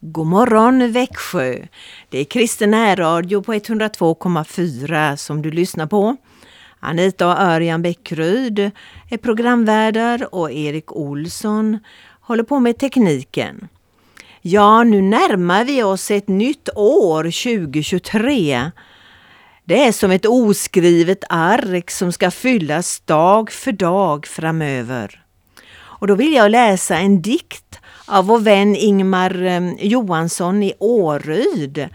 God morgon Växjö! Det är Kristen närradio på 102,4 som du lyssnar på. Anita och Örjan Bäckryd är programvärdar och Erik Olsson håller på med tekniken. Ja, nu närmar vi oss ett nytt år 2023. Det är som ett oskrivet ark som ska fyllas dag för dag framöver. Och då vill jag läsa en dikt av vår vän Ingmar eh, Johansson i Åryd.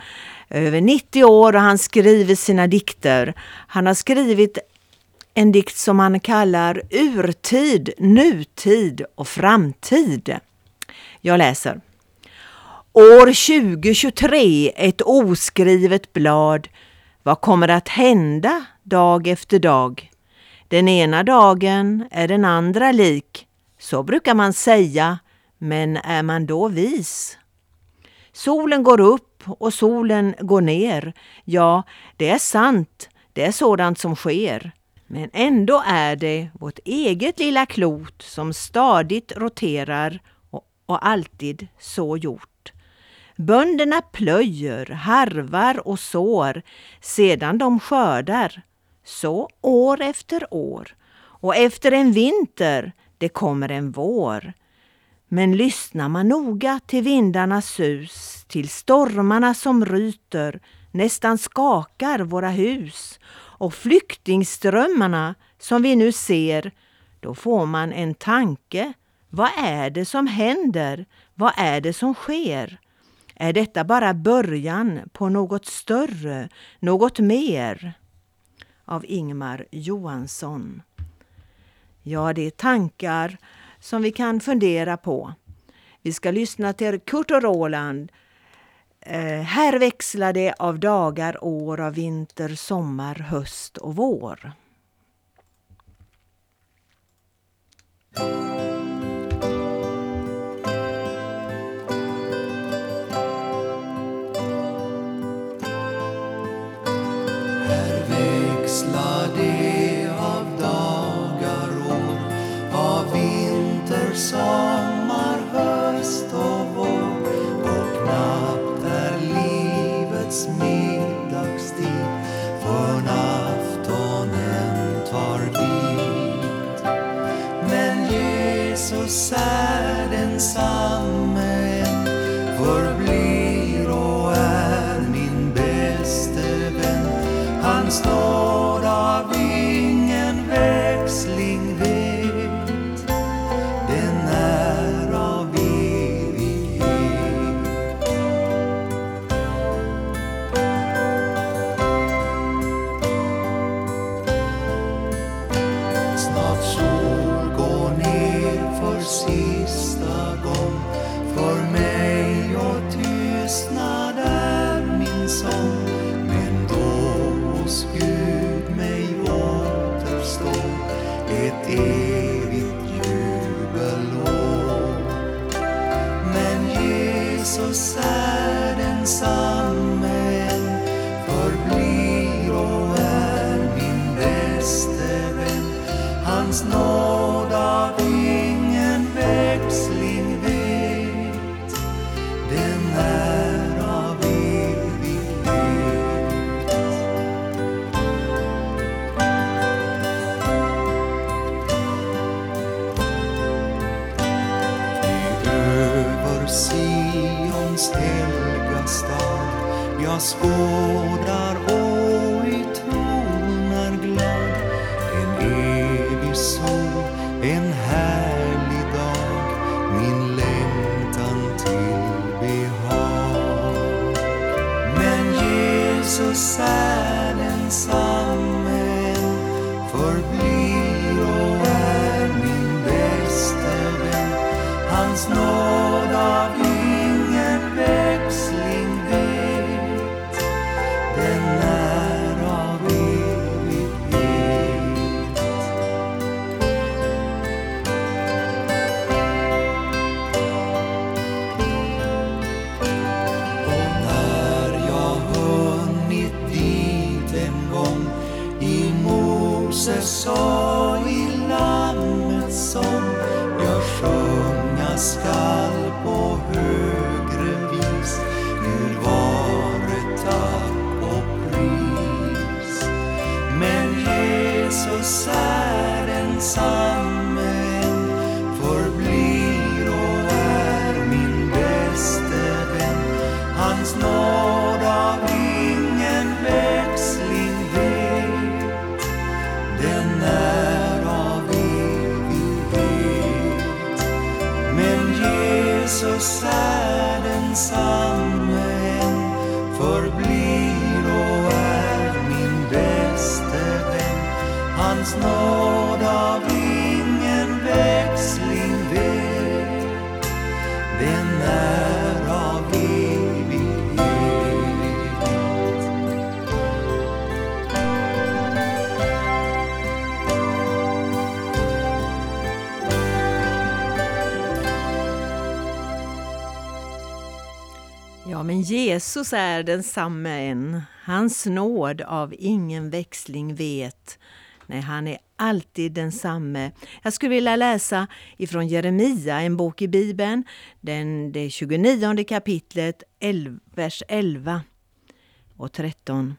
Över 90 år och han skriver sina dikter. Han har skrivit en dikt som han kallar Urtid, nutid och framtid. Jag läser. År 2023, ett oskrivet blad. Vad kommer att hända dag efter dag? Den ena dagen är den andra lik. Så brukar man säga, men är man då vis? Solen går upp och solen går ner. Ja, det är sant. Det är sådant som sker. Men ändå är det vårt eget lilla klot som stadigt roterar och, och alltid så gjort. Bönderna plöjer, harvar och sår sedan de skördar. Så år efter år. Och efter en vinter, det kommer en vår. Men lyssnar man noga till vindarnas sus, till stormarna som ryter, nästan skakar våra hus och flyktingströmmarna som vi nu ser, då får man en tanke. Vad är det som händer? Vad är det som sker? Är detta bara början på något större, något mer? Av Ingmar Johansson. Ja, det är tankar som vi kan fundera på. Vi ska lyssna till Kurt och Roland. Eh, här växlar det av dagar, år, av vinter, sommar, höst och vår. Hans nåd av ingen växling vet, den är av evighet. Ja, men Jesus är densamme än. Hans nåd av ingen växling vet. Nej, han är alltid densamme. Jag skulle vilja läsa ifrån Jeremia, en bok i Bibeln, den, det 29 kapitlet, 11, vers 11 och 13.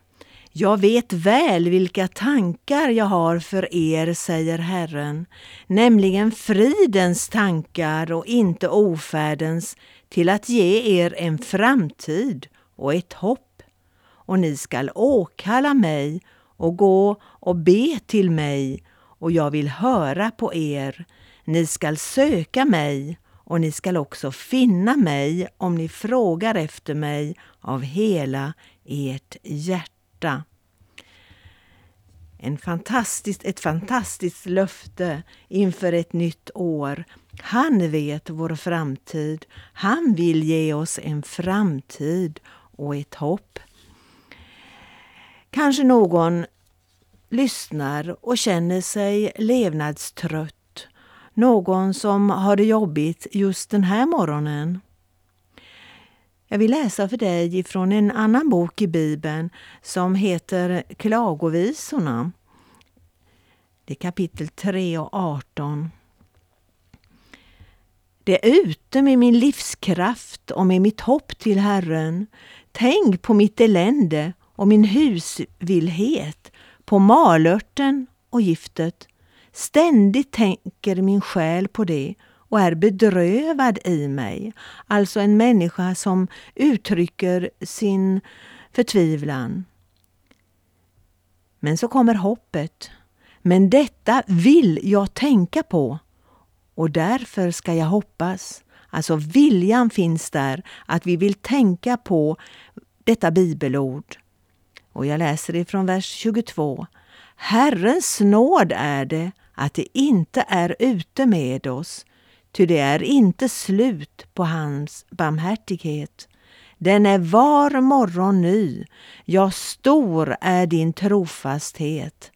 Jag vet väl vilka tankar jag har för er, säger Herren, nämligen fridens tankar och inte ofärdens, till att ge er en framtid och ett hopp. Och ni skall åkalla mig och gå och be till mig, och jag vill höra på er. Ni skall söka mig, och ni skall också finna mig om ni frågar efter mig av hela ert hjärta. En fantastiskt, ett fantastiskt löfte inför ett nytt år. Han vet vår framtid. Han vill ge oss en framtid och ett hopp. Kanske någon lyssnar och känner sig levnadstrött. Någon som har det jobbigt just den här morgonen. Jag vill läsa för dig ifrån en annan bok i Bibeln som heter Klagovisorna. Det är kapitel 3 och 18. Det är ute med min livskraft och med mitt hopp till Herren. Tänk på mitt elände och min husvillhet, på malörten och giftet. Ständigt tänker min själ på det och är bedrövad i mig. Alltså en människa som uttrycker sin förtvivlan. Men så kommer hoppet. Men detta vill jag tänka på och därför ska jag hoppas. Alltså viljan finns där, att vi vill tänka på detta bibelord. Och jag läser ifrån vers 22. Herrens nåd är det att det inte är ute med oss, ty det är inte slut på hans barmhärtighet. Den är var morgon ny, ja, stor är din trofasthet.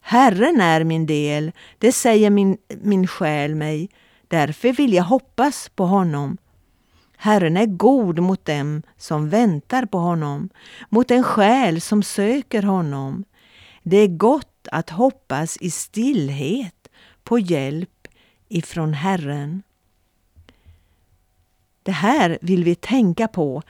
Herren är min del, det säger min, min själ mig, därför vill jag hoppas på honom. Herren är god mot dem som väntar på honom, mot en själ som söker honom. Det är gott att hoppas i stillhet på hjälp ifrån Herren. Det här vill vi tänka på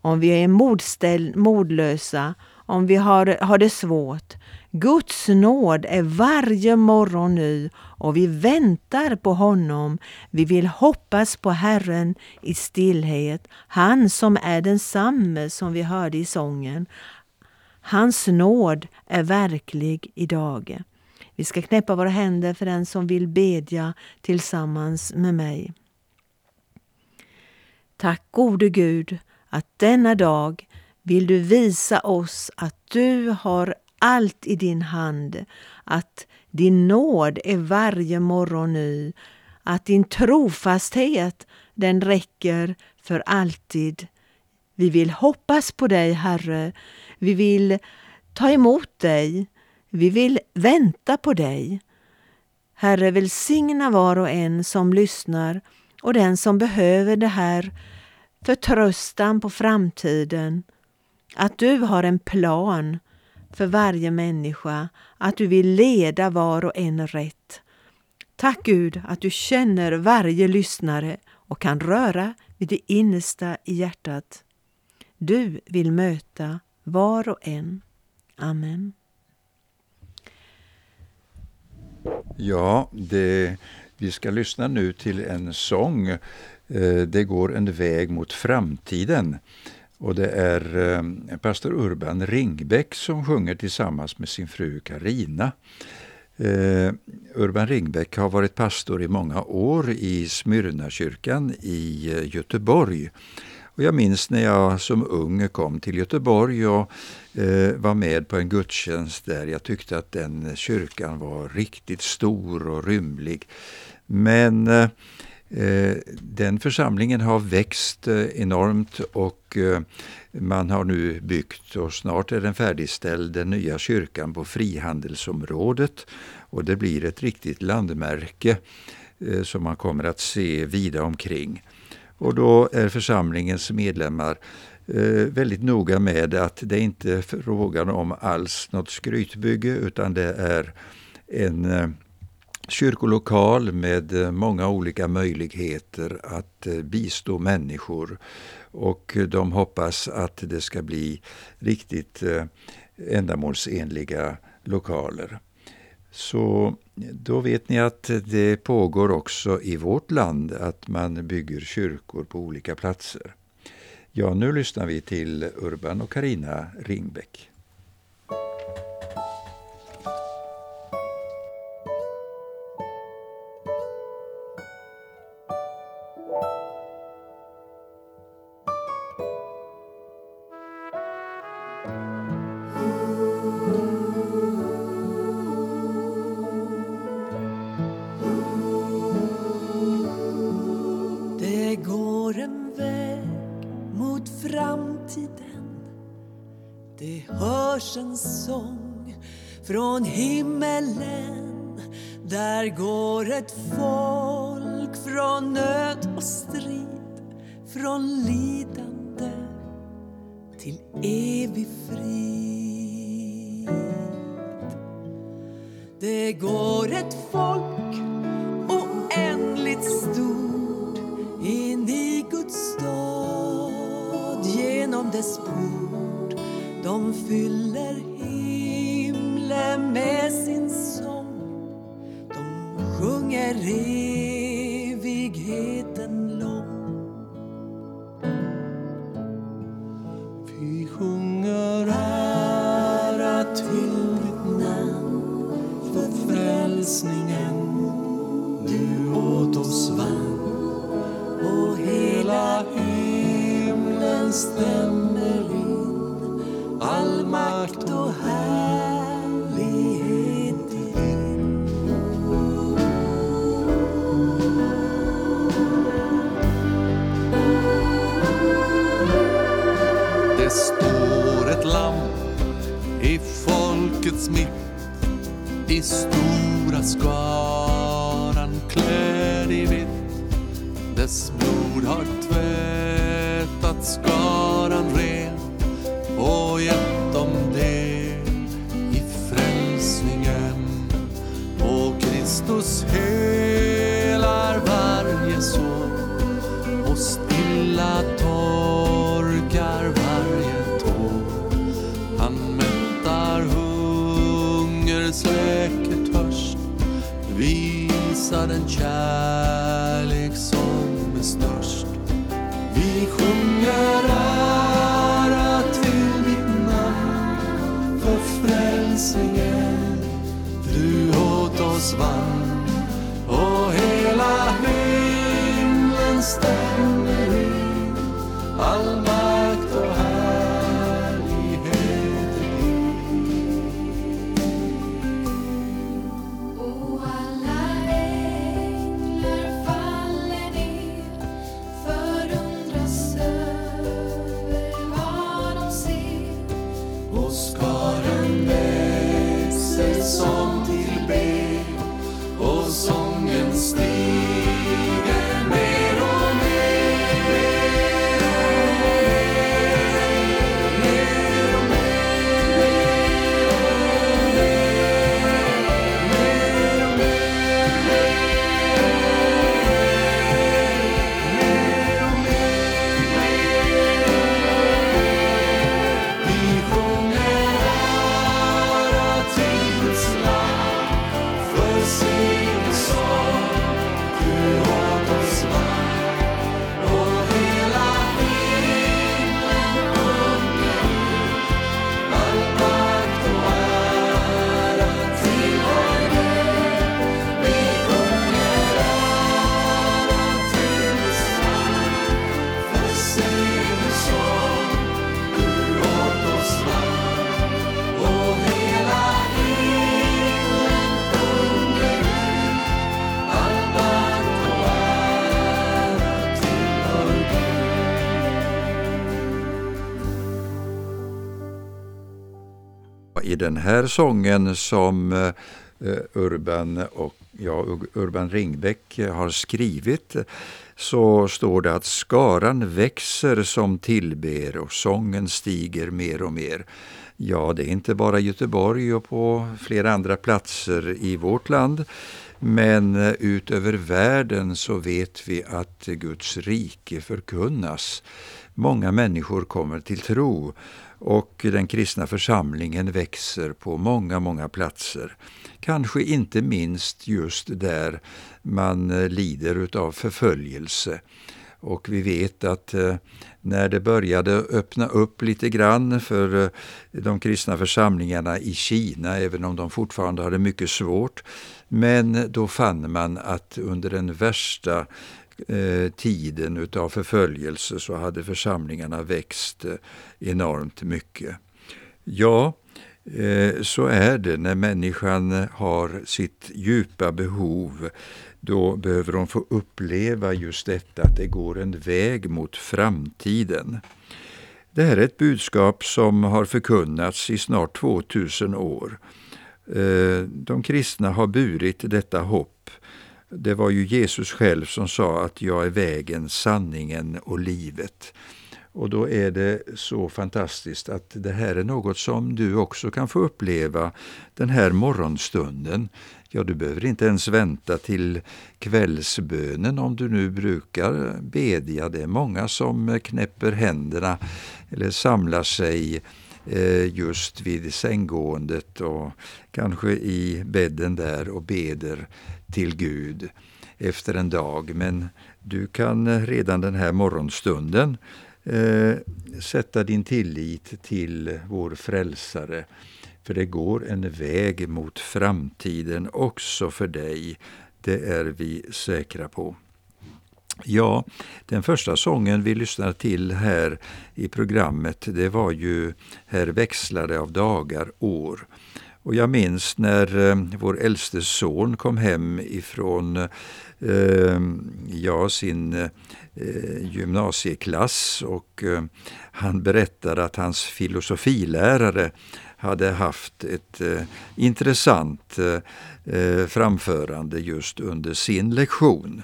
om vi är modställ, modlösa, om vi har, har det svårt. Guds nåd är varje morgon ny och vi väntar på honom. Vi vill hoppas på Herren i stillhet. Han som är densamme som vi hörde i sången. Hans nåd är verklig idag. Vi ska knäppa våra händer för den som vill bedja tillsammans med mig. Tack gode Gud att denna dag vill du visa oss att du har allt i din hand, att din nåd är varje morgon ny, att din trofasthet den räcker för alltid. Vi vill hoppas på dig, Herre. Vi vill ta emot dig. Vi vill vänta på dig. Herre, välsigna var och en som lyssnar och den som behöver det här förtröstan på framtiden. Att du har en plan för varje människa, att du vill leda var och en rätt. Tack Gud att du känner varje lyssnare och kan röra vid det innersta i hjärtat. Du vill möta var och en. Amen. Ja, det, vi ska lyssna nu till en sång. Eh, det går en väg mot framtiden. Och det är eh, pastor Urban Ringbäck som sjunger tillsammans med sin fru Karina. Eh, Urban Ringbäck har varit pastor i många år i Smyrnakyrkan i eh, Göteborg. Och jag minns när jag som ung kom till Göteborg och eh, var med på en gudstjänst där. Jag tyckte att den kyrkan var riktigt stor och rymlig. Men Eh, Eh, den församlingen har växt eh, enormt och eh, man har nu byggt och snart är den färdigställd, den nya kyrkan på frihandelsområdet. Och det blir ett riktigt landmärke som man kommer att se vida omkring. Och då är församlingens medlemmar väldigt noga med att det inte är frågan om alls något skrytbygge utan det är en kyrkolokal med eh, många olika möjligheter att eh, bistå människor. Och eh, de hoppas att det ska bli riktigt ändamålsenliga lokaler. Så då vet ni att det pågår också i vårt land att man bygger kyrkor på olika platser. Ja, nu lyssnar vi till Urban och Karina Ringbäck. Folk från nöd och strid, från lidande till evig frid. Det går ett folk oändligt stort in i Guds stad genom dess port. De fyller himlen med sin sång. De sjunger evigheten hit i stora frälsningen du åt oss vann och hela himlen stämde den här sången som eh, Urban, och, ja, Urban Ringbäck har skrivit så står det att skaran växer som tillber och sången stiger mer och mer. Ja, det är inte bara Göteborg och på flera andra platser i vårt land. Men eh, ut över världen så vet vi att Guds rike förkunnas. Många människor kommer till tro och den kristna församlingen växer på många, många platser. Kanske inte minst just där man eh, lider av förföljelse. Och vi vet att eh, när det började öppna upp lite grann för eh, de kristna församlingarna i Kina, även om de fortfarande hade mycket svårt, men då fann man att under den värsta eh, tiden utav förföljelse så hade församlingarna växt eh, enormt mycket. Ja, eh, så är det när människan har sitt djupa behov. Då behöver hon få uppleva just detta, att det går en väg mot framtiden. Det här är ett budskap som har förkunnats i snart 2000 år. Eh, de kristna har burit detta hopp. Det var ju Jesus själv som sa att jag är vägen, sanningen och livet. Och då är det så fantastiskt att det här är något som du också kan få uppleva den här morgonstunden. Ja, du behöver inte ens vänta till kvällsbönen om du nu brukar bedja. Det är många som knäpper händerna eller samlar sig eh, just vid sänggåendet och kanske i bädden där och beder till Gud efter en dag. Men du kan redan den här morgonstunden eh, sätta din tillit till vår frälsare. För det går en väg mot framtiden också för dig. Det är vi säkra på. Ja, den första sången vi lyssnade till här i programmet, det var ju Här växlade av dagar år. Och jag minns när eh, vår äldste son kom hem ifrån eh, ja, sin eh, gymnasieklass och eh, han berättade att hans filosofilärare hade haft ett eh, intressant eh, eh framförande just under sin lektion.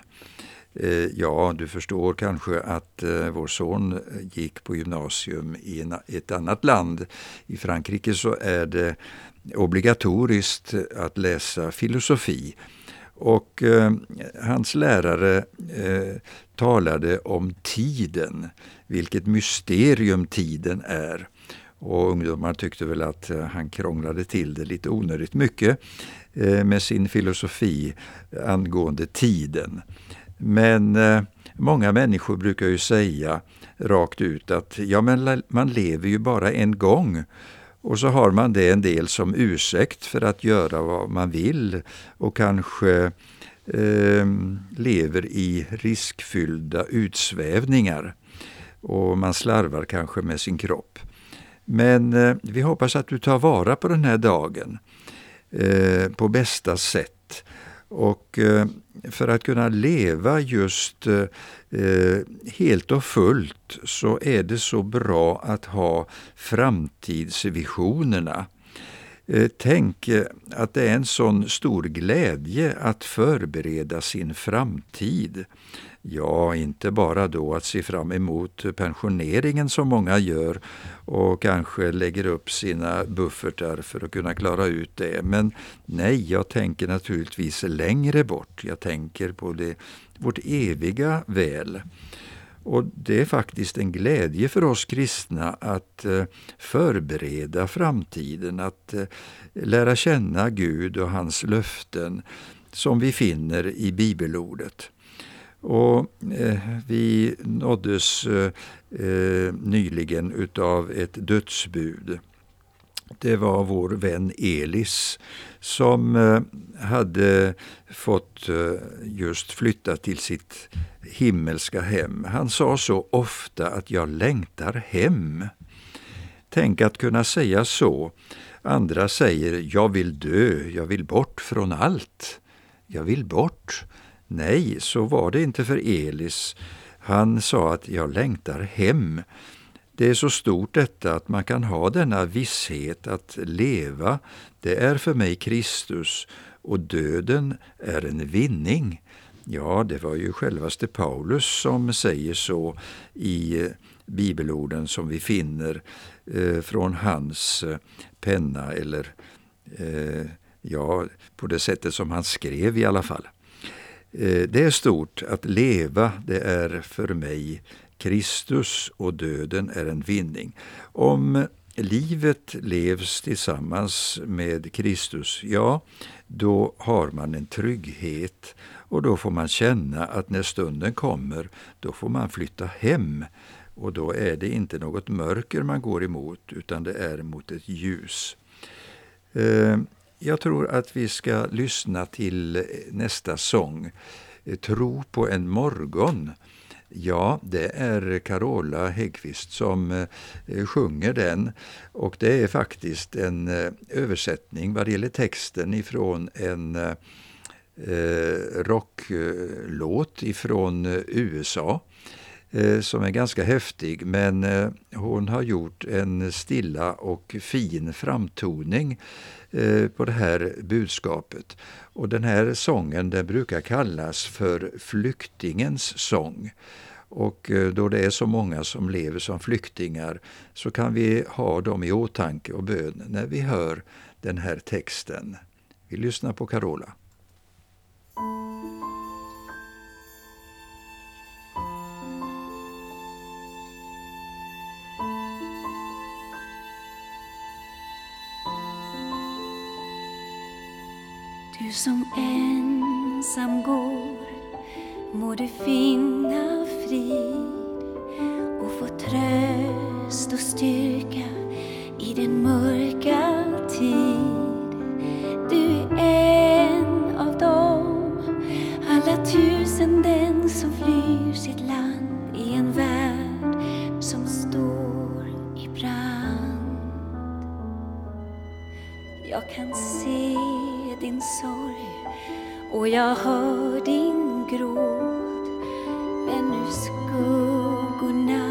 Eh, ja, du förstår kanske att eh, vår son gick på gymnasium i ett annat land. I Frankrike så är det obligatoriskt att läsa filosofi. Och eh, hans lärare eh, talade om tiden, vilket mysterium tiden är. Och ungdomar tyckte väl att eh, han krånglade till det lite onödigt mycket eh, med sin filosofi angående tiden. Men eh, många människor brukar ju säga rakt ut att ja, men man lever ju bara en gång. Och så har man det en del som ursäkt för att göra vad man vill och kanske eh, lever i riskfyllda utsvävningar. Och man slarvar kanske med sin kropp. Men eh, vi hoppas att du tar vara på den här dagen eh, på bästa sätt. Och eh, för att kunna leva just eh, helt och fullt så är det så bra att ha framtidsvisionerna. Eh, tänk eh, att det är en sån stor glädje att förbereda sin framtid. Ja, inte bara då att se fram emot pensioneringen som många gör och kanske lägger upp sina buffertar för att kunna klara ut det. Men nej, jag tänker naturligtvis längre bort. Jag tänker på det, vårt eviga väl. Och det är faktiskt en glädje för oss kristna att eh, förbereda framtiden, att eh, lära känna Gud och hans löften som vi finner i bibelordet. Och eh, vi nåddes eh, eh nyligen utav ett dödsbud. Det var vår vän Elis som eh, hade fått eh, just flytta till sitt himmelska hem. Han sa så ofta att jag längtar hem. Tänk att kunna säga så. Andra säger jag vill dö, jag vill bort från allt. Jag vill bort. Nej, så var det inte för Elis. Han sa att jag längtar hem. Det är så stort detta att man kan ha denna visshet att leva, det är för mig Kristus och döden är en vinning. Ja, det var ju självaste Paulus som säger så i eh, bibelorden som vi finner eh, från hans eh, penna, eller eh, ja, på det sättet som han skrev i alla fall. Eh, det är stort att leva, det är för mig Kristus och döden är en vinning. Om livet levs tillsammans med Kristus, ja, då har man en trygghet och då får man känna att när stunden kommer, då får man flytta hem. Och då är det inte något mörker man går emot, utan det är mot ett ljus. Eh, jag tror att vi ska lyssna till nästa sång, eh, Tro på en morgon. Ja, det är Carola Häggkvist som eh, sjunger den. Och det är faktiskt en eh, översättning vad det gäller texten ifrån en eh, rocklåt ifrån USA som är ganska häftig. Men hon har gjort en stilla och fin framtoning. Eh, på det här budskapet. Och den här sången den brukar kallas för flyktingens sång. Och eh, då det är så många som lever som flyktingar så kan vi ha dem i åtanke och bön när vi hör den här texten. Vi lyssnar på Carola. Du som ensam går må du finna frid och få tröst och styrka i den mörka tid. Du är en av dem, alla tusenden som flyr sitt land i en värld som står i brand. Jag kan se sorg och jag hör din gråt. Men nu skuggorna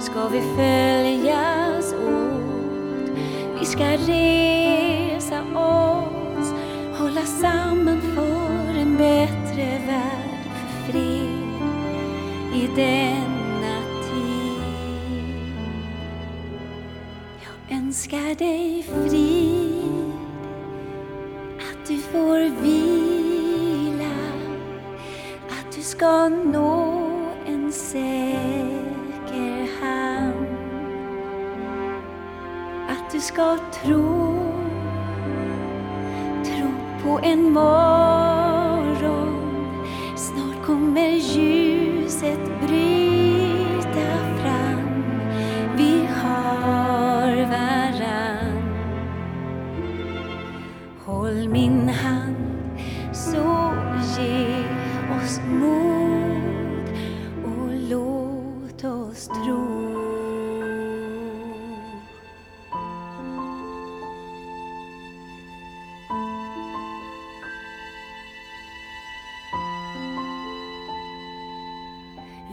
ska vi följas åt. Vi ska resa oss, hålla samman för en bättre värld, för fred i denna tid. Jag önskar dig frid, får vila, att du ska nå en säker hamn. Att du ska tro, tro på en morgon. Snart kommer ljuset bryta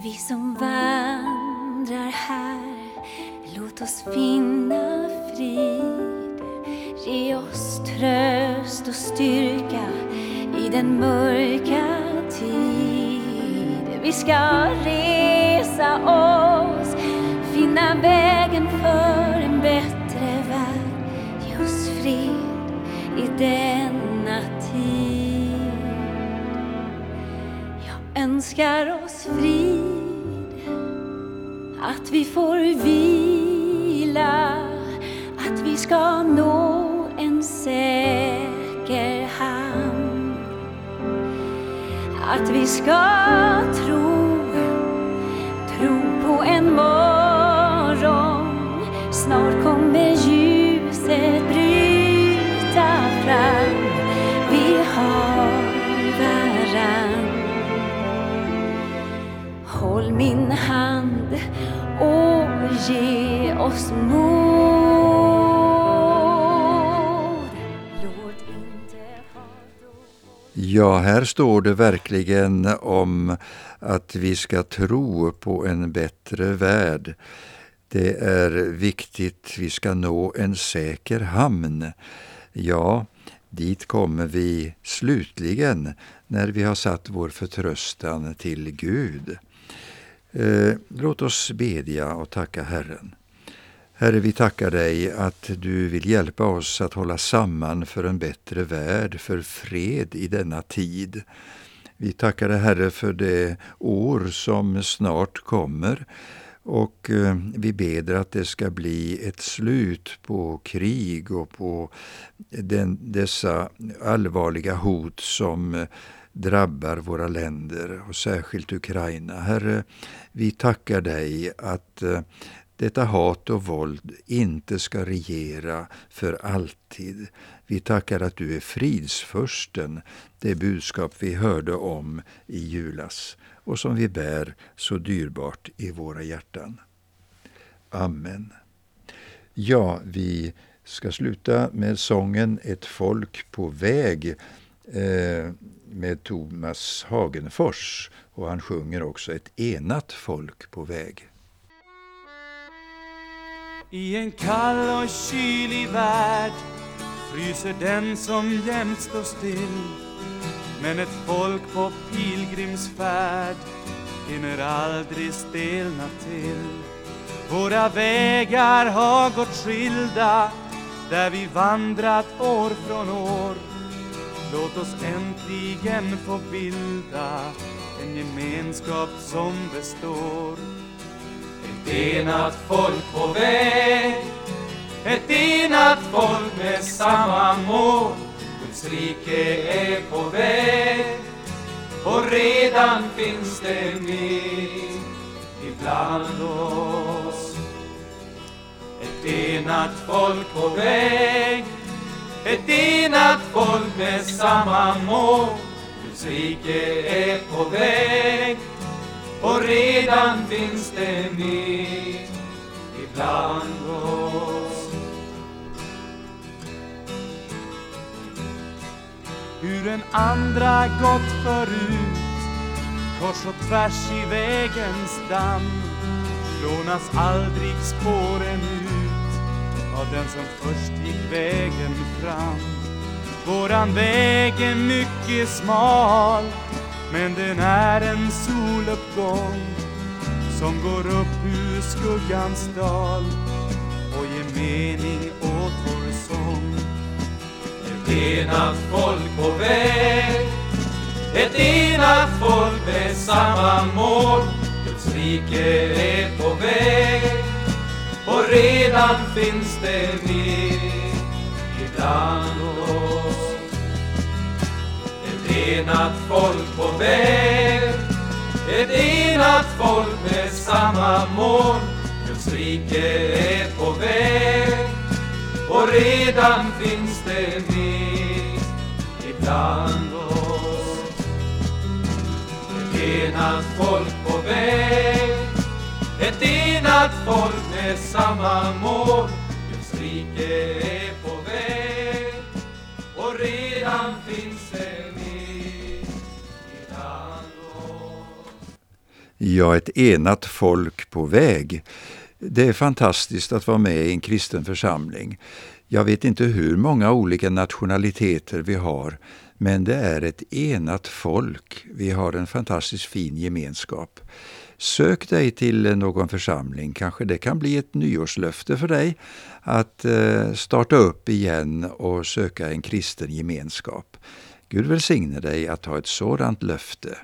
Vi som vandrar här, låt oss finna frid. Ge oss tröst och styrka i den mörka tid. Vi ska resa oss, finna vägen för en bättre värld. Ge oss fred i denna tid. Jag önskar oss frid, att vi får vila, att vi ska nå en säker hamn. Att vi ska tro, tro på en morgon. Snart kommer ljuset bryta Håll min hand och ge oss mod. Låt inte Ja, här står det verkligen om att vi ska tro på en bättre värld. Det är viktigt, vi ska nå en säker hamn. Ja, dit kommer vi slutligen när vi har satt vår förtröstan till Gud. Eh, låt oss bedja och tacka Herren. Herre, vi tackar dig att du vill hjälpa oss att hålla samman för en bättre värld, för fred i denna tid. Vi tackar dig, Herre, för det år som snart kommer och eh, vi ber att det ska bli ett slut på krig och på den, dessa allvarliga hot som eh, drabbar våra länder och särskilt Ukraina. Herre, vi tackar dig att eh, detta hat och våld inte ska regera för alltid. Vi tackar att du är fridsförsten, det budskap vi hörde om i julas och som vi bär så dyrbart i våra hjärtan. Amen. Ja, vi ska sluta med sången Ett folk på väg Eh, med Thomas Hagenfors och han sjunger också Ett enat folk på väg. I en kall och kylig värld fryser den som jämt står still. Men ett folk på pilgrimsfärd hinner aldrig stelna till. Våra vägar har gått skilda där vi vandrat år från år. Låt oss äntligen få bilda en gemenskap som består Ett enat folk på väg Ett enat folk med samma mål Guds rike är på väg och redan finns det med ibland oss. Ett enat folk på väg, ett enat folk med samma mål. Guds rike är på väg och redan finns det med ibland oss. hur en andra gått förut kors och tvärs i vägens damm lånas aldrig spåren ut av den som först gick vägen fram. Våran väg är mycket smal men den är en soluppgång som går upp ur skuggans dal och ger mening åt vår sång. Ett enat folk på väg Ett enat folk med samma mål. Guds rike är på väg och redan finns det med ibland oss Ett enat folk på väg Ett enat folk med samma mål Guds rike är på väg och redan finns det med ibland oss. Ett enat folk på väg, ett enat folk med samma mål. Guds rike är på väg och redan finns det med. Ja, ett enat folk på väg. Det är fantastiskt att vara med i en kristen församling. Jag vet inte hur många olika nationaliteter vi har, men det är ett enat folk. Vi har en fantastiskt fin gemenskap. Sök dig till någon församling, kanske det kan bli ett nyårslöfte för dig att eh, starta upp igen och söka en kristen gemenskap. Gud välsigne dig att ha ett sådant löfte.